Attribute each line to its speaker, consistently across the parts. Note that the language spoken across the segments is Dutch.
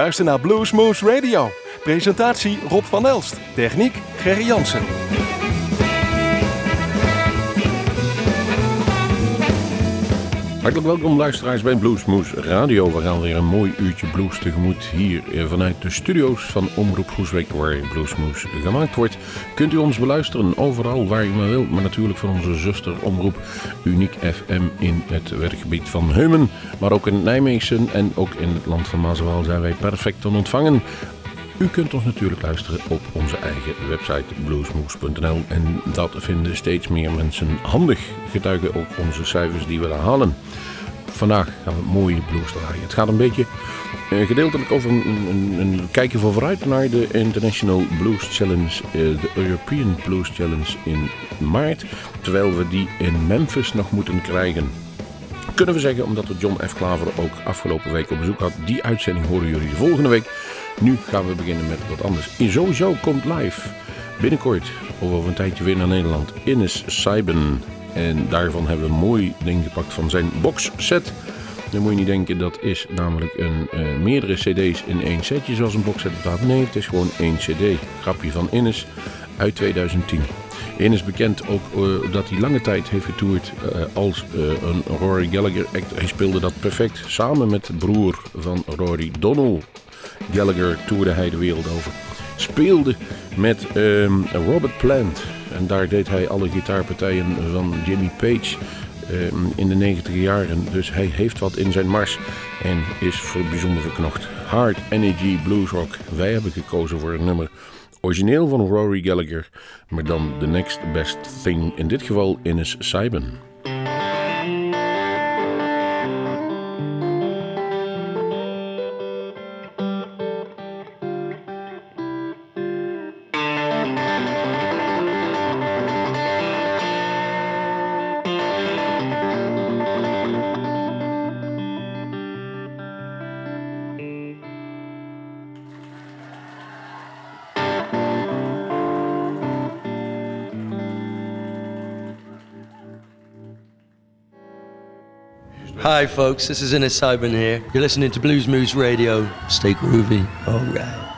Speaker 1: U luistert naar Bluesmoose Radio. Presentatie Rob van Elst. Techniek Gerry Jansen.
Speaker 2: Hartelijk welkom luisteraars bij Bluesmoes Radio. We gaan weer een mooi uurtje blues tegemoet hier eh, vanuit de studio's van Omroep Groesbeek waar Bluesmoes gemaakt wordt. Kunt u ons beluisteren overal waar u maar wilt, maar natuurlijk van onze zuster Omroep Uniek FM in het werkgebied van Heumen. Maar ook in Nijmegen en ook in het land van Maaswaal zijn wij perfect te ontvangen. U kunt ons natuurlijk luisteren op onze eigen website bluesmoes.nl en dat vinden steeds meer mensen handig. Getuigen ook onze cijfers die we daar halen. Vandaag gaan we mooie blues draaien. Het gaat een beetje uh, gedeeltelijk over een, een, kijkje voor vooruit naar de International Blues Challenge, uh, de European Blues Challenge in maart. Terwijl we die in Memphis nog moeten krijgen. Kunnen we zeggen, omdat we John F. Klaver ook afgelopen week op bezoek had. Die uitzending horen jullie de volgende week. Nu gaan we beginnen met wat anders. In Sowieso komt live binnenkort, of over een tijdje weer naar Nederland, Ines Saiben. En daarvan hebben we een mooi ding gepakt van zijn boxset. Dan moet je niet denken, dat is namelijk een, uh, meerdere cd's in één setje zoals een boxset bestaat. Nee, het is gewoon één cd. Grapje van Ines uit 2010. Ines is bekend ook uh, dat hij lange tijd heeft getoerd uh, als een Rory Gallagher act. Hij speelde dat perfect samen met de broer van Rory, Donald Gallagher toerde hij de wereld over. Speelde met um, Robert Plant. En daar deed hij alle gitaarpartijen van Jimmy Page um, in de 90 jaren. Dus hij heeft wat in zijn mars en is voor bijzonder verknocht. Hard Energy Blues Rock. Wij hebben gekozen voor een nummer origineel van Rory Gallagher. Maar dan The Next Best Thing. In dit geval Ines Saiben.
Speaker 3: Folks. This is Innes Saiban here. You're listening to Blues Moose Radio. Stay groovy. All right.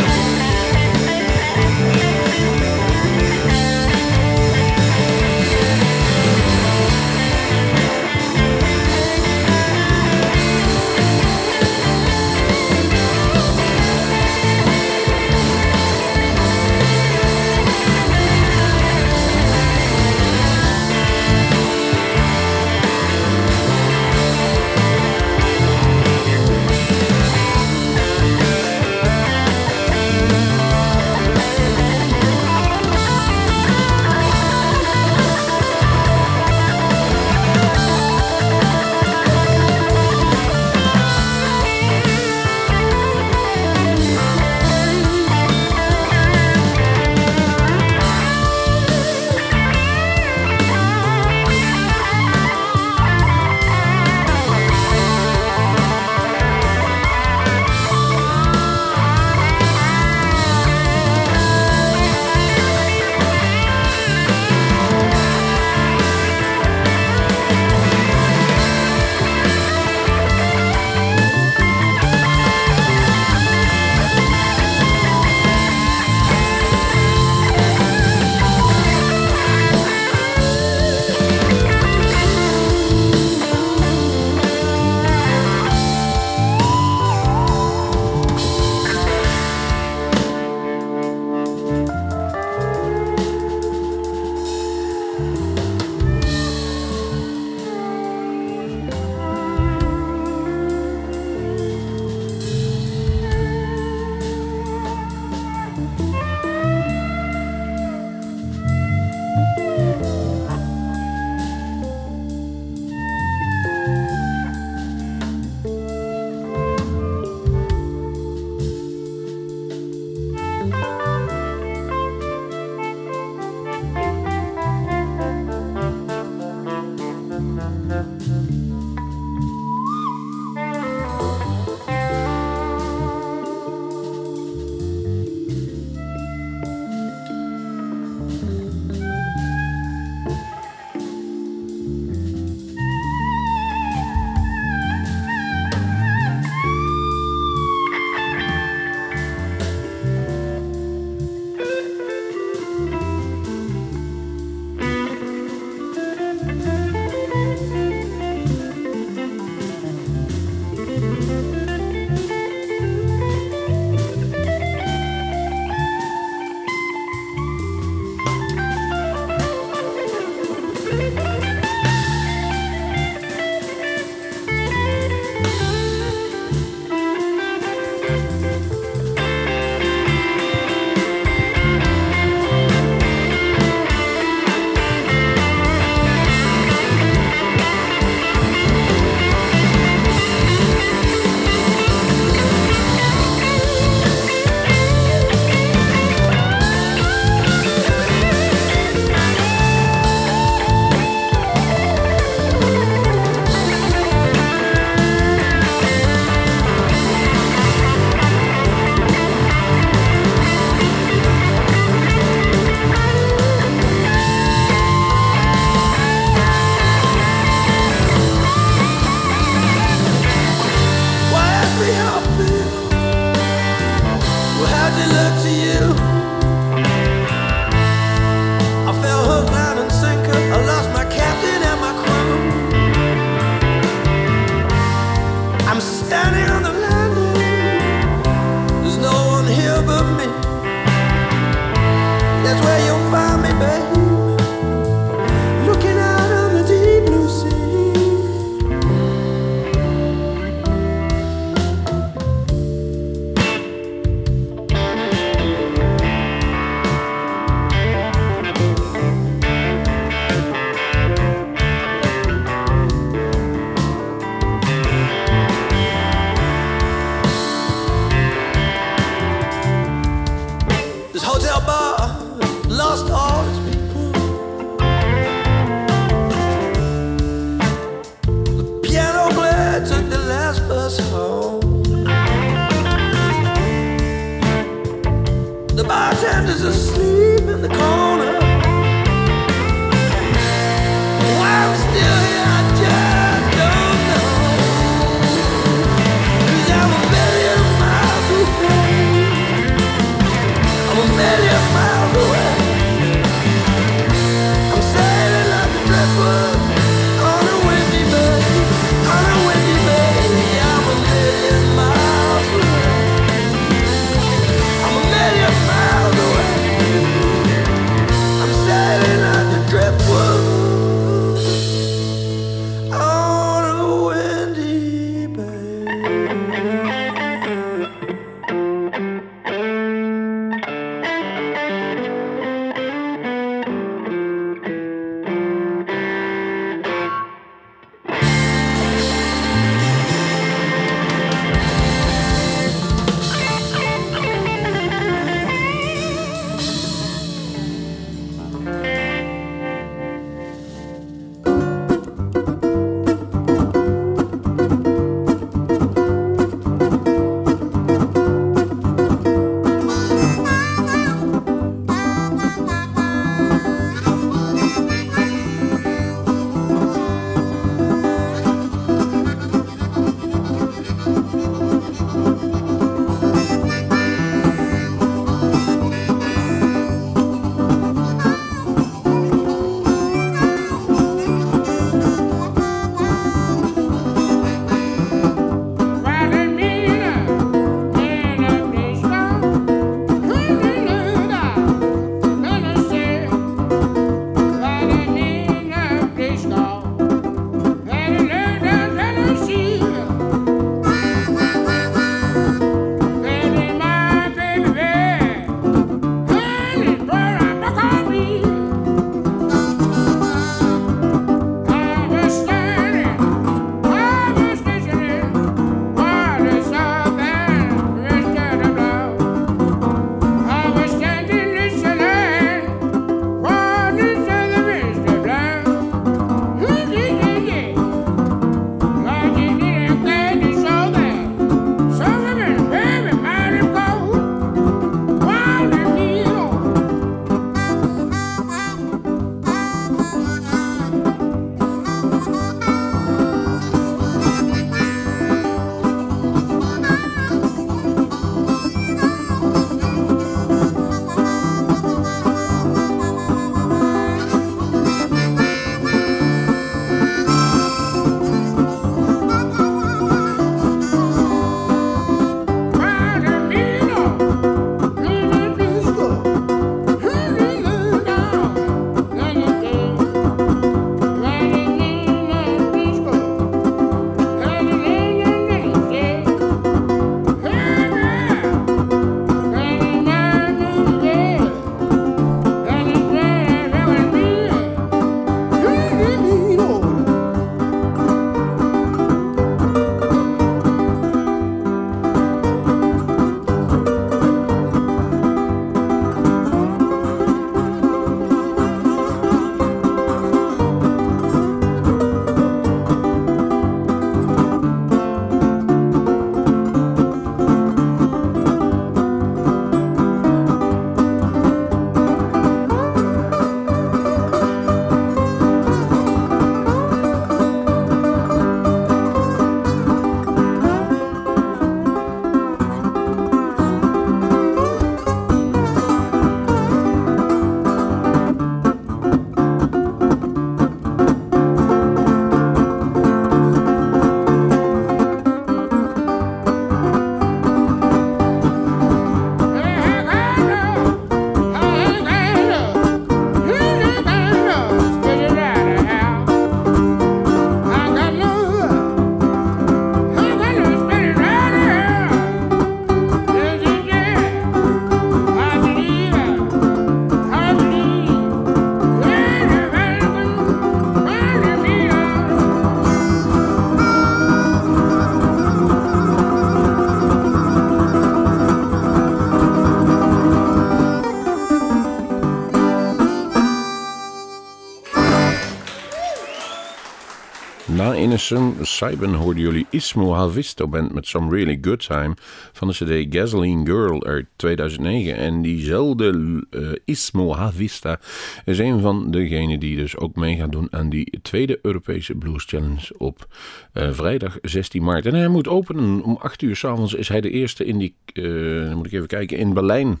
Speaker 2: Innocent Cyben hoorden jullie Ismo Havisto Band met Some Really Good Time van de CD Gasoline Girl uit 2009. En diezelfde uh, Ismo Havista is een van degenen die dus ook mee gaat doen aan die tweede Europese Blues Challenge op uh, vrijdag 16 maart. En hij moet openen om 8 uur s'avonds. Is hij de eerste in die, uh, moet ik even kijken, in Berlijn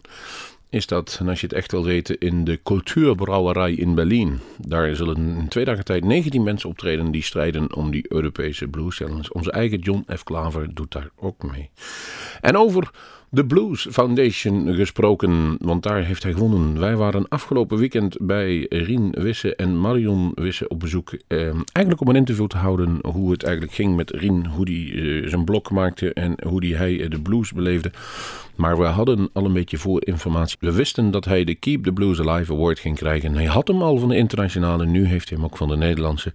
Speaker 2: is dat, en als je het echt wil weten, in de Cultuurbrouwerij in Berlijn. Daar zullen in twee dagen tijd 19 mensen optreden die strijden om die Europese Blues Challenge. Onze eigen John F. Klaver doet daar ook mee. En over de Blues Foundation gesproken, want daar heeft hij gewonnen. Wij waren afgelopen weekend bij Rien Wisse en Marion Wisse op bezoek. Eh, eigenlijk om een interview te houden hoe het eigenlijk ging met Rien, hoe hij eh, zijn blok maakte en hoe die hij de blues beleefde. Maar we hadden al een beetje voorinformatie. We wisten dat hij de Keep the Blues Alive Award ging krijgen. Hij had hem al van de internationale, nu heeft hij hem ook van de Nederlandse.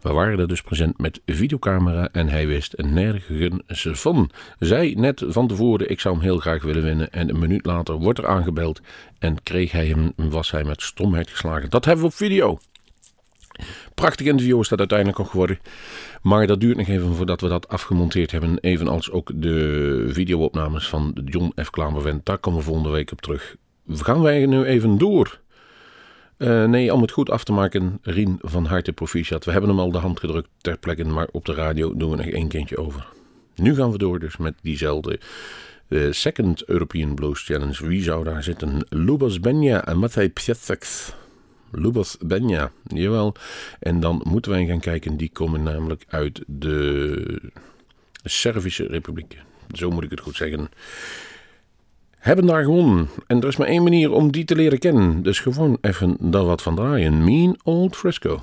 Speaker 2: We waren er dus present met videocamera en hij wist nergens van. Zij net van tevoren, ik zou hem heel graag willen winnen. En een minuut later wordt er aangebeld en kreeg hij hem, was hij met stomheid geslagen. Dat hebben we op video. Prachtig interview is dat uiteindelijk ook geworden. Maar dat duurt nog even voordat we dat afgemonteerd hebben. Evenals ook de videoopnames van John F. Klamervent. Daar komen we volgende week op terug. Gaan wij nu even door? Uh, nee, om het goed af te maken, Rien van harte proficiat. We hebben hem al de hand gedrukt ter plekke, maar op de radio doen we nog één kindje over. Nu gaan we door dus met diezelfde uh, Second European Blues Challenge. Wie zou daar zitten? Lubos Benja en Matthij Pietzeks. Lubos Benja, jawel. En dan moeten wij gaan kijken, die komen namelijk uit de Servische Republiek. Zo moet ik het goed zeggen. Hebben daar gewonnen. En er is maar één manier om die te leren kennen. Dus gewoon even daar wat van draaien. Mean Old Frisco.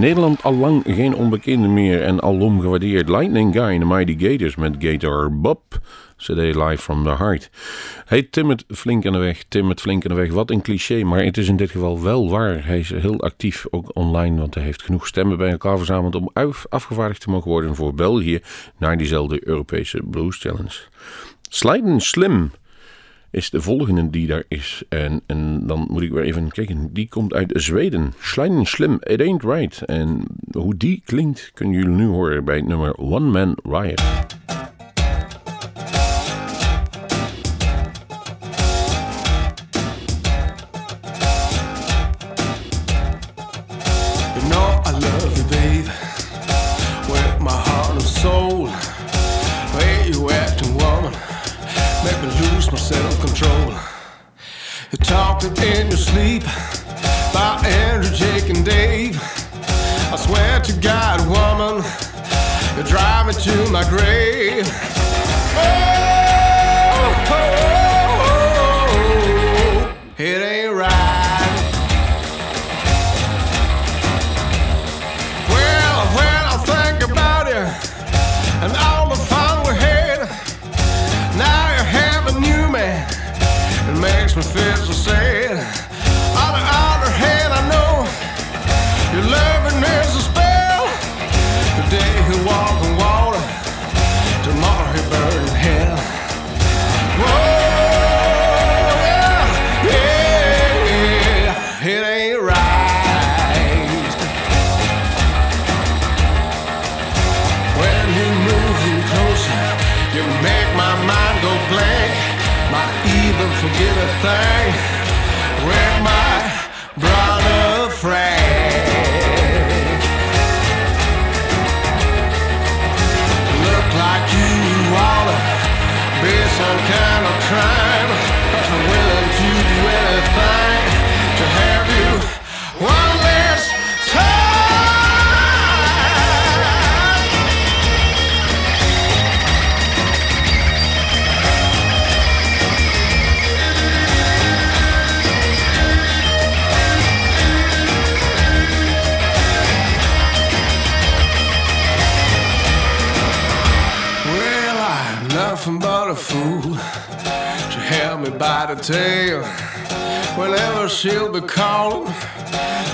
Speaker 2: Nederland al lang geen onbekende meer en alom gewaardeerd. Lightning Guy en de Mighty Gators met Gator Bob. CD Live from the Heart. Hij timmert flink aan de weg, timmert flink aan de weg. Wat een cliché, maar het is in dit geval wel waar. Hij is heel actief, ook online, want hij heeft genoeg stemmen bij elkaar verzameld om afgevaardigd te mogen worden voor België naar diezelfde Europese Blues Challenge. Slijden Slim is de volgende die daar is. En, en dan moet ik weer even kijken. Die komt uit Zweden. Schlein Slim, It Ain't Right. En hoe die klinkt kunnen jullie nu horen bij nummer One Man Riot.
Speaker 4: Haunted in Your Sleep by Andrew, Jake, and Dave. I swear to God, woman, you're driving to my grave. Oh, oh, oh, oh, oh. it ain't thing.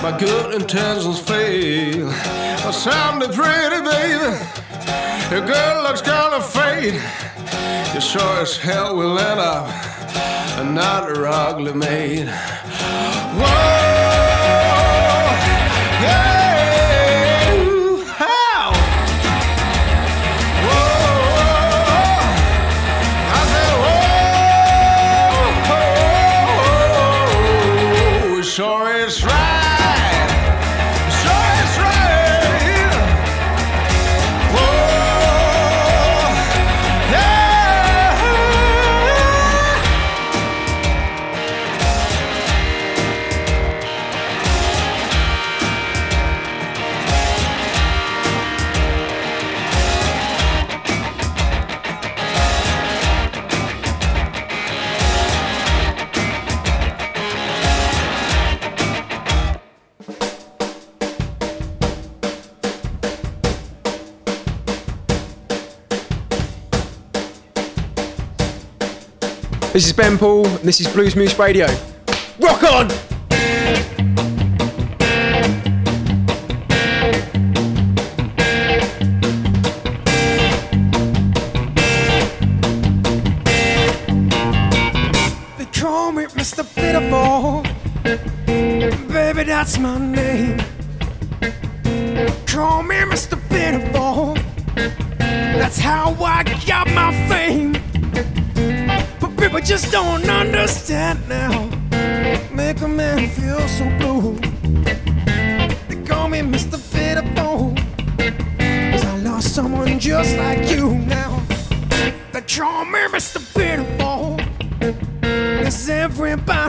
Speaker 4: My good intentions fail. But someday, pretty baby, your girl looks kinda fade. You sure as hell will end up another ugly maid. Whoa, sure is right.
Speaker 5: This is Ben Paul, and this is Blues Moose Radio. Rock on!
Speaker 3: They call me Mr. Pitiful. Baby, that's my name. Call me Mr. Pitiful. That's how I got just don't understand now. Make a man feel so blue. They call me Mr. Pitiful. Cause I lost someone just like you now. They call me Mr. Pitiful. Does everybody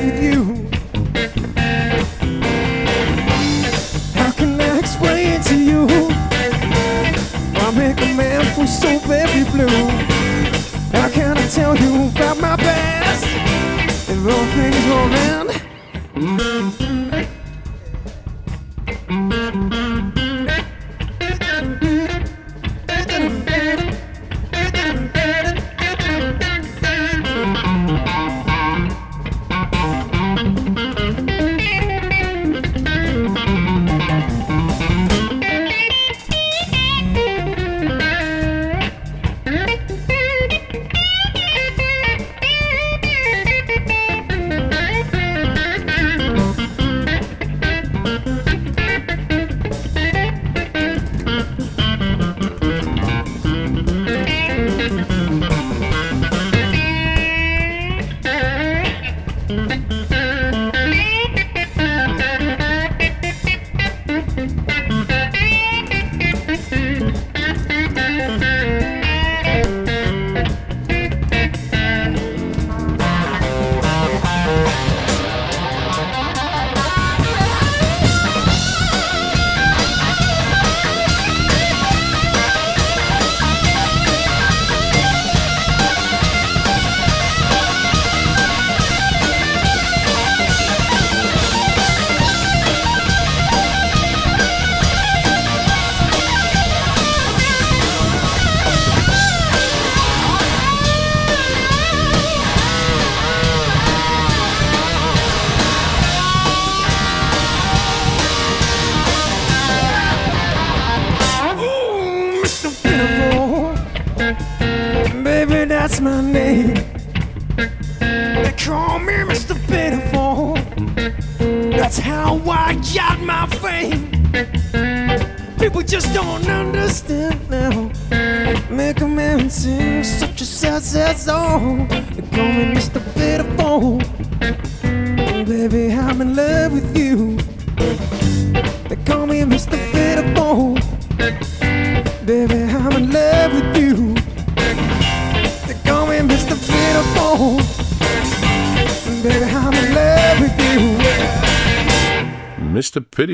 Speaker 3: with you.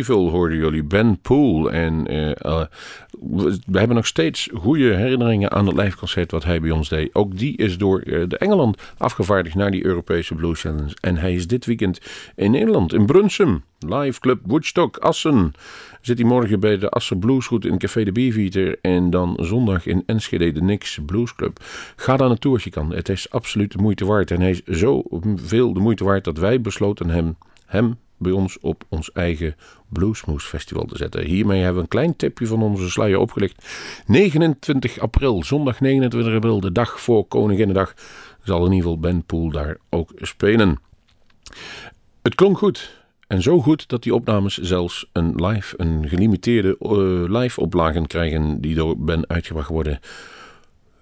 Speaker 6: Pitiful
Speaker 2: hoorden jullie, Ben Poole. En eh, eh, we, hebben nog steeds goede herinneringen aan het live concert wat hij bij ons deed. Ook die is door eh, de Engeland afgevaardigd naar die Europese Blues Challenge. En hij is dit weekend in Nederland, in Brunsum. Live Club Woodstock, Assen. Zit hij morgen bij de Assen Bluesroet in Café de Beefeater. En dan zondag in Enschede de Nix Blues Club. Ga daar naartoe als je kan. Het is absoluut de moeite waard. En hij is zo veel de moeite waard dat wij besloten hem, hem bij ons op ons eigen Bluesmoes Festival te zetten. Hiermee hebben we een klein tipje van onze sluier opgelicht. 29 april, zondag 29 april, de dag voor Koninginnedag, zal in ieder geval Ben Poel daar ook spelen. Het klonk goed. En zo goed dat die opnames zelfs een live, een gelimiteerde uh, live oplagen krijgen die door Ben uitgebracht worden.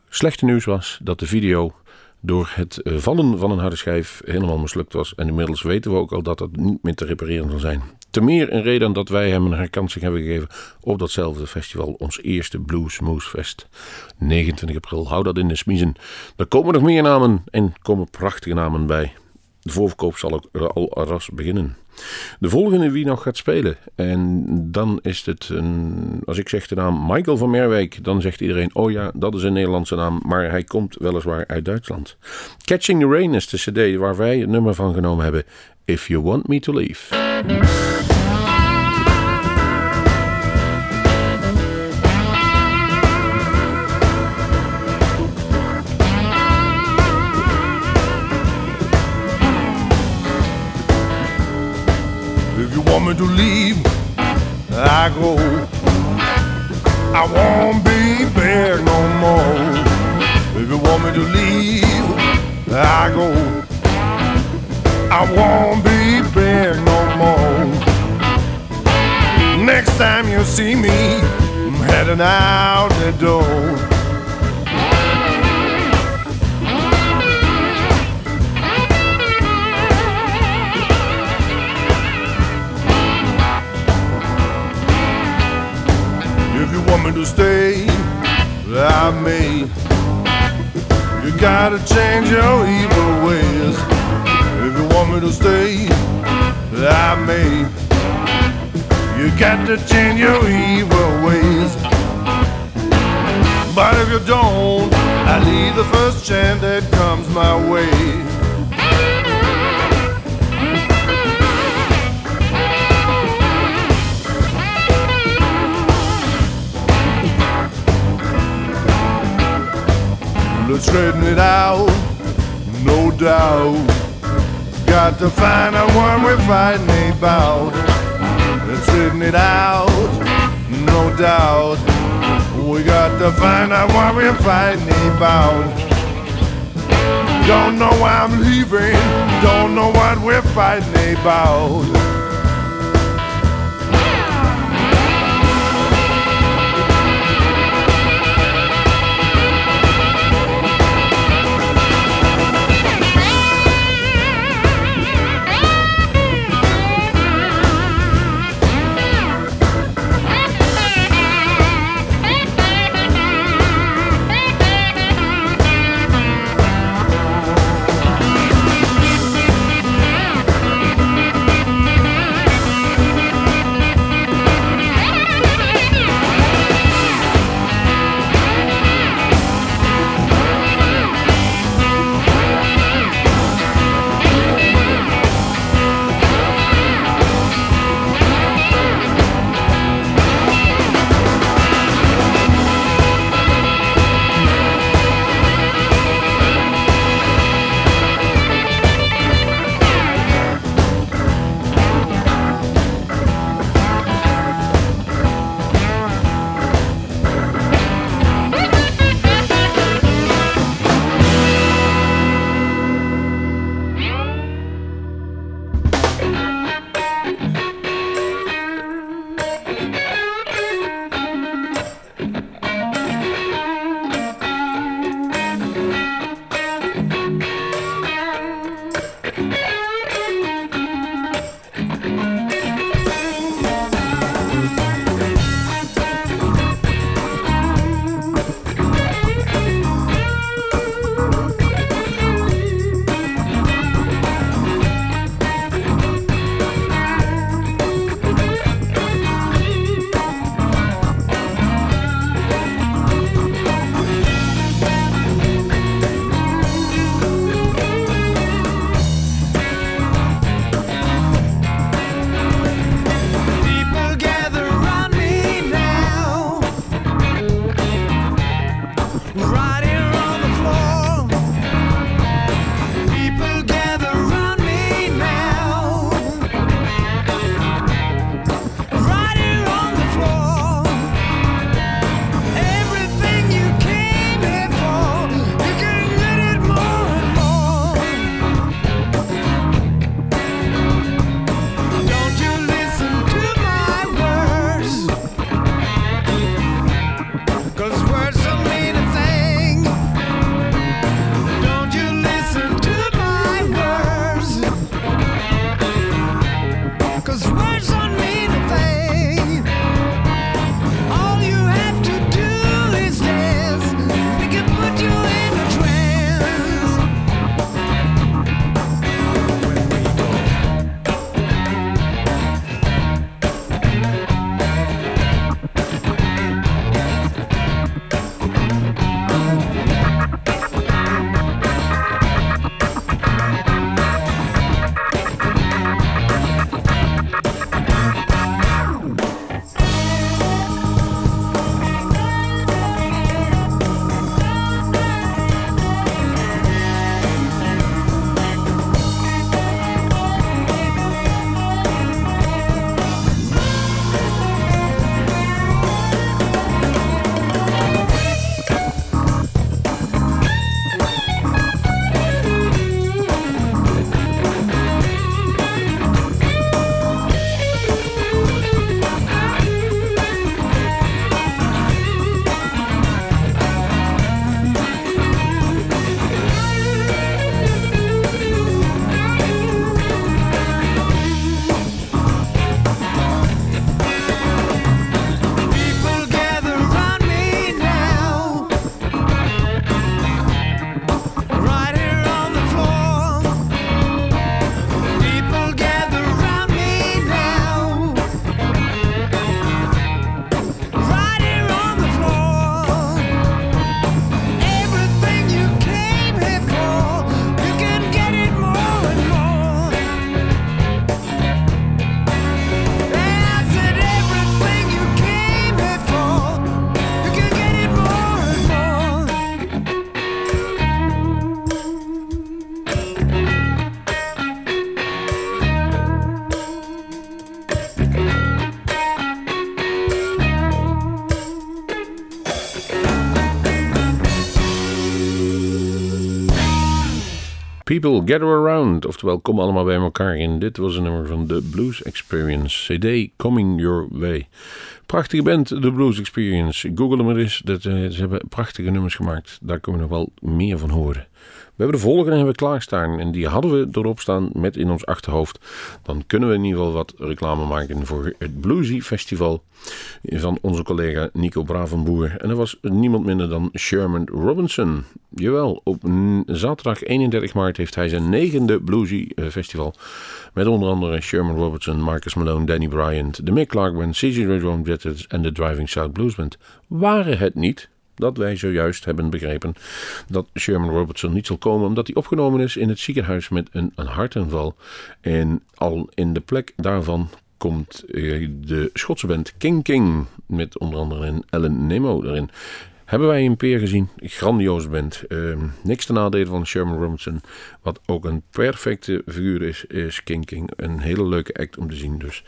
Speaker 2: Slechte nieuws was dat de video door het vallen van een harde schijf helemaal mislukt was. En inmiddels weten we ook al dat dat niet meer te repareren zal zijn. Te meer een reden dat wij hem een herkansing hebben gegeven op datzelfde festival. Ons eerste Blues Moose Fest. 29 april, hou dat in de smiezen. Er komen nog meer namen en komen prachtige namen bij. De voorverkoop zal ook al ras beginnen. De volgende wie nog gaat spelen. En dan is het, een, als ik zeg de naam Michael van Merwijk, dan zegt iedereen: Oh ja, dat is een Nederlandse naam, maar hij komt weliswaar uit Duitsland. Catching the Rain is de CD waar wij het nummer van genomen hebben: If You Want Me to Leave.
Speaker 7: Want me to leave, I go. I won't be back no more. If you want me to leave, I go. I won't be back no more. Next time you see me, I'm heading out the door. Me to stay, I may. You gotta change your evil ways. If you want me to stay, I may. You got to change your evil ways. But if you don't, I leave the first chance that comes my way. Straighten it out, no doubt. Got to find out what we're fighting about. Let's straighten it out, no doubt. We got to find out what we're fighting about. Don't know why I'm leaving, don't know what we're fighting about.
Speaker 2: People Gather Around, oftewel kom allemaal bij elkaar. En dit was een nummer van The Blues Experience, CD Coming Your Way. Prachtige band, The Blues Experience. Google hem maar eens, dat, uh, ze hebben prachtige nummers gemaakt. Daar kunnen we nog wel meer van horen. We hebben de volgende hebben we klaarstaan en die hadden we erop staan met in ons achterhoofd. Dan kunnen we in ieder geval wat reclame maken voor het Bluesy Festival van onze collega Nico Bravenboer. En dat was niemand minder dan Sherman Robinson. Jawel, op zaterdag 31 maart heeft hij zijn negende Bluesy eh, Festival. Met onder andere Sherman Robinson, Marcus Malone, Danny Bryant, de Mick Clark Band, CJ Red en de Driving South Blues Band. Waren het niet dat wij zojuist hebben begrepen dat Sherman Robertson niet zal komen omdat hij opgenomen is in het ziekenhuis met een, een. En al in de plek daarvan komt eh, de Schotse band King King met onder andere een Ellen Nemo erin. Hebben wij een peer gezien. Grandioos band. Uh, niks te nadelen van Sherman Robinson. Wat ook een perfecte figuur is, is King King. Een hele leuke act om te zien. Dus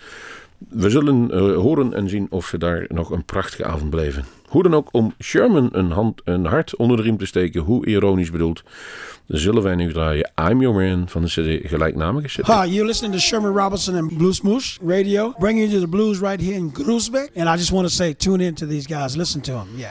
Speaker 2: we zullen uh, horen en zien of ze daar nog een prachtige avond blijven. Hoe dan ook, om Sherman een, hand, een hart onder de riem te steken, hoe ironisch bedoeld, zullen wij nu draaien I'm Your Man van de CD gelijknamige CD.
Speaker 8: Hi, you're listening to Sherman Robinson and Blues Moose Radio, bringing you the blues right here in Groesbeck. And I just want to say, tune in to these guys, listen to them, yeah.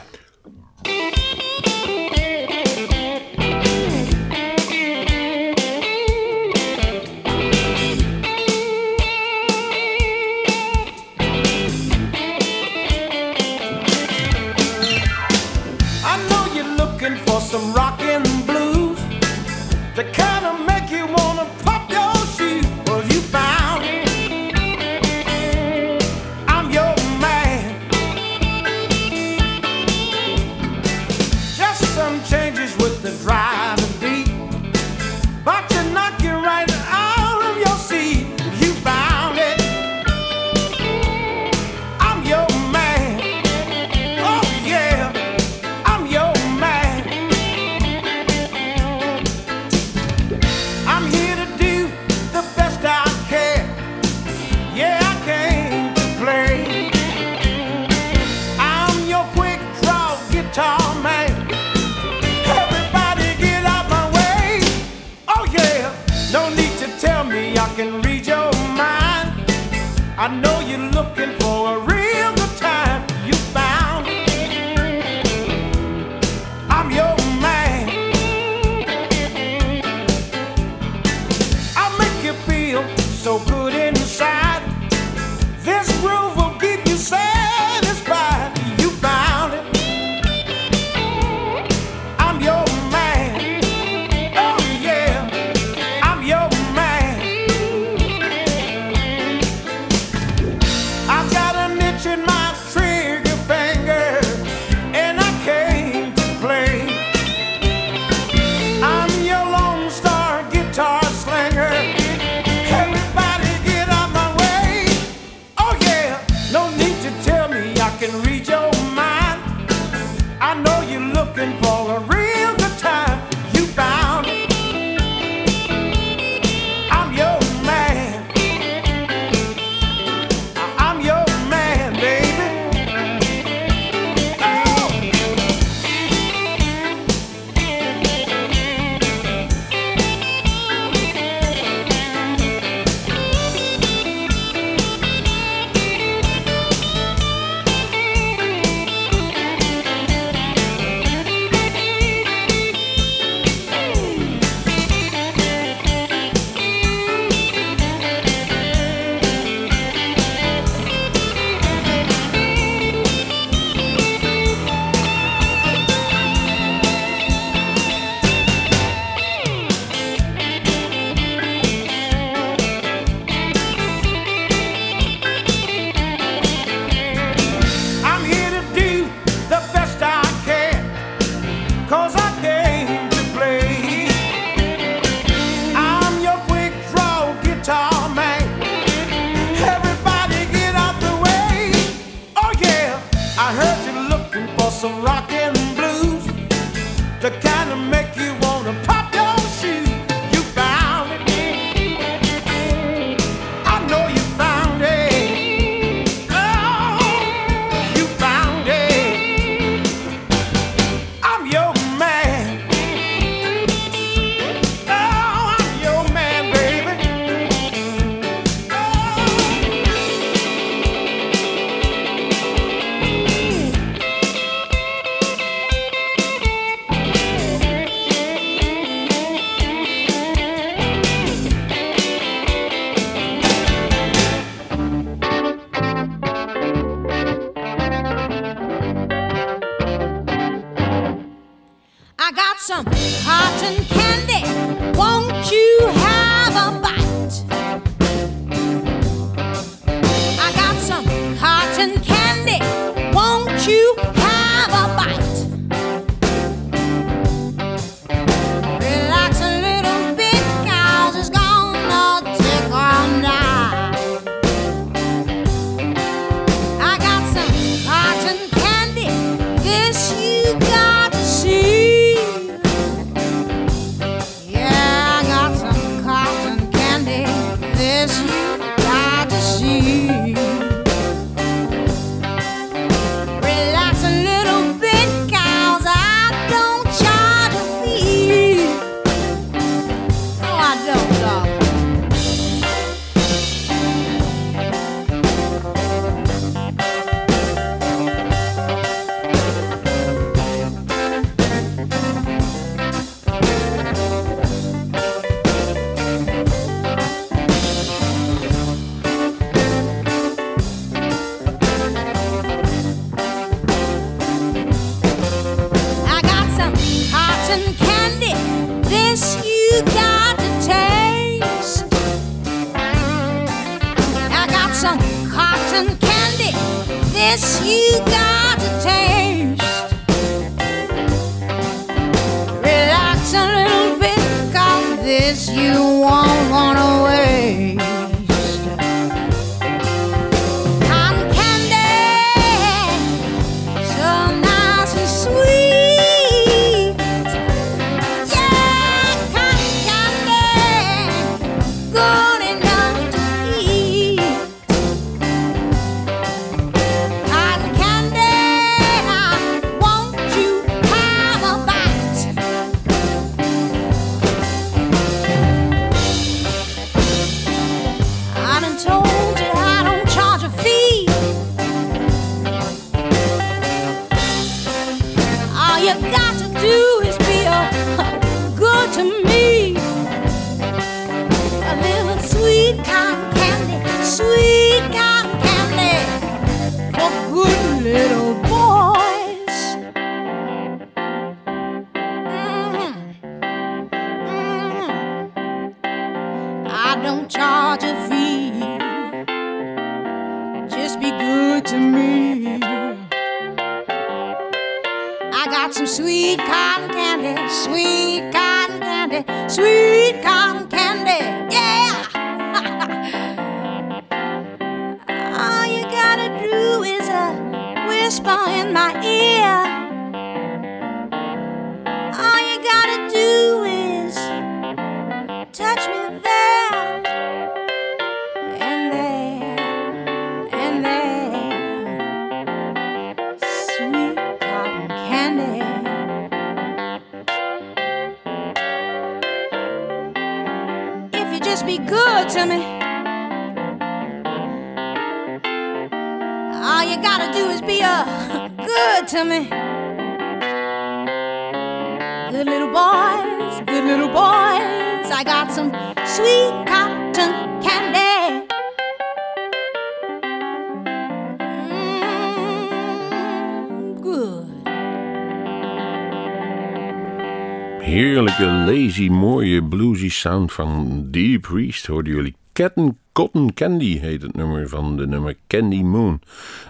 Speaker 2: Heerlijke, lazy, mooie, bluesy sound van Deep Priest hoorden jullie. Cotton, Cotton Candy heet het nummer van de nummer Candy Moon.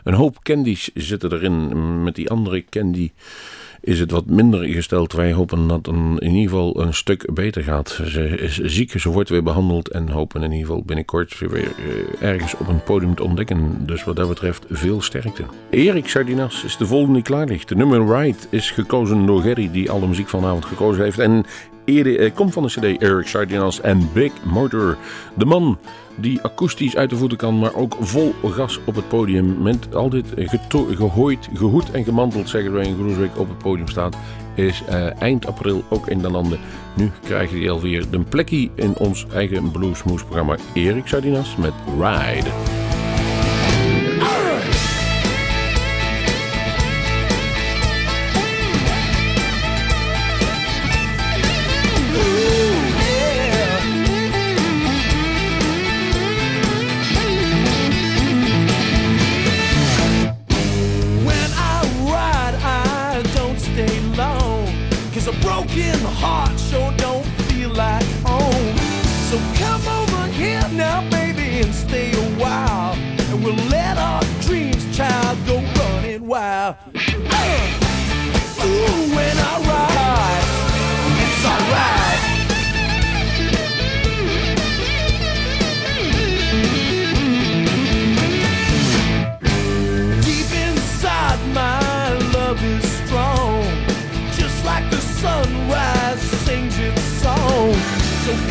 Speaker 2: Een hoop candies zitten erin. Met die andere candy is het wat minder gesteld. Wij hopen dat het in ieder geval een stuk beter gaat. Ze is ziek, ze wordt weer behandeld en hopen in ieder geval binnenkort weer eh, ergens op een podium te ontdekken. Dus wat dat betreft veel sterkte. Erik Sardinas is de volgende die klaar ligt. De nummer Ride is gekozen door Gerry, die alle muziek vanavond gekozen heeft. En eerder, eh, komt van de cd Eric Sardinas en Big Motor. De man die akoestisch uit de voeten kan, maar ook vol gas op het podium. Met altijd geto- gehooid, gehoed en gemanteld, zeggen wij in Groesbeek, op het podium staat. Is eh, eind april ook in de landen. Nu krijgt hij alweer een plekje in ons eigen Bluesmoes programma. Erik Sardinas met Ride.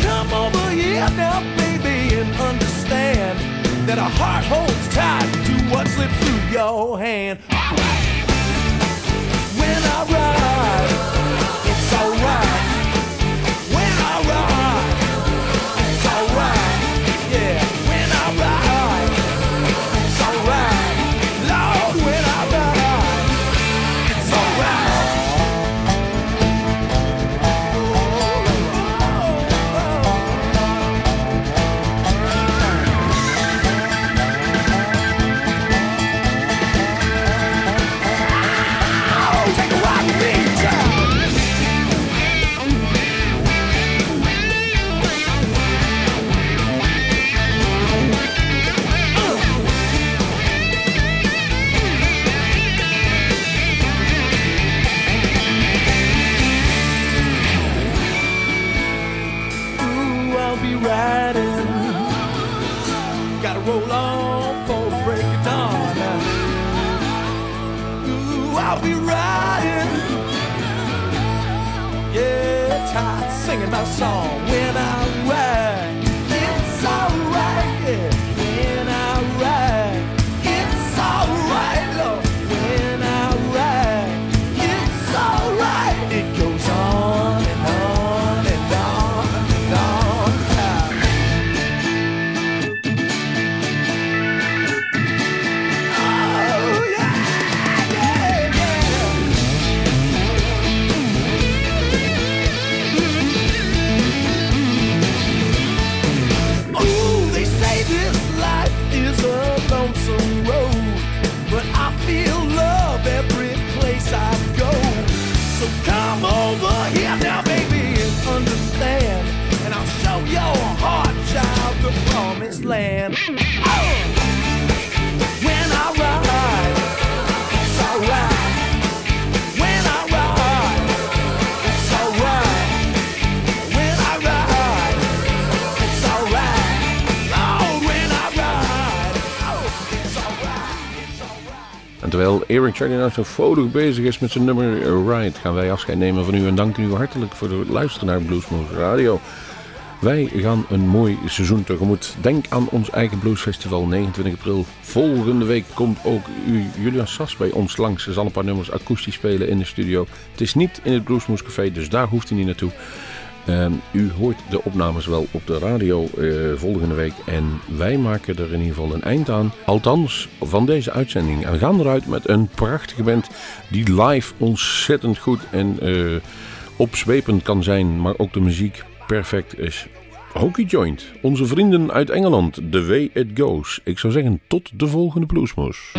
Speaker 3: Come over here now, baby, and understand that a heart holds tight to what slips through your hand. When I ride, land. Oh! When I ride, it's alright. When I ride, it's alright. When I ride. It's alright. Oh, when I ride. Oh, it's alright. It's alright.
Speaker 2: En terwijl Eric Charlie nou zo foto bezig is met zijn nummer Ride, gaan wij afscheid nemen van u en danken u hartelijk voor het luisteren naar Bluesmoose Radio. Wij gaan een mooi seizoen tegemoet. Denk aan ons eigen bluesfestival 29 april. Volgende week komt ook Julian Sas bij ons langs. Hij zal een paar nummers akoestisch spelen in de studio. Het is niet in het Bluesmoose Café, dus daar hoeft hij niet naartoe. Ehm, u hoort de opnames wel op de radio eh, volgende week. En wij maken er in ieder geval een eind aan. Althans, van deze uitzending. En we gaan eruit met een prachtige band die live ontzettend goed en eh, opzwepend kan zijn. Maar ook de muziek perfect is. Hockey Joint, onze vrienden uit Engeland, The Way It Goes. Ik zou zeggen, tot de volgende Bluesmoes.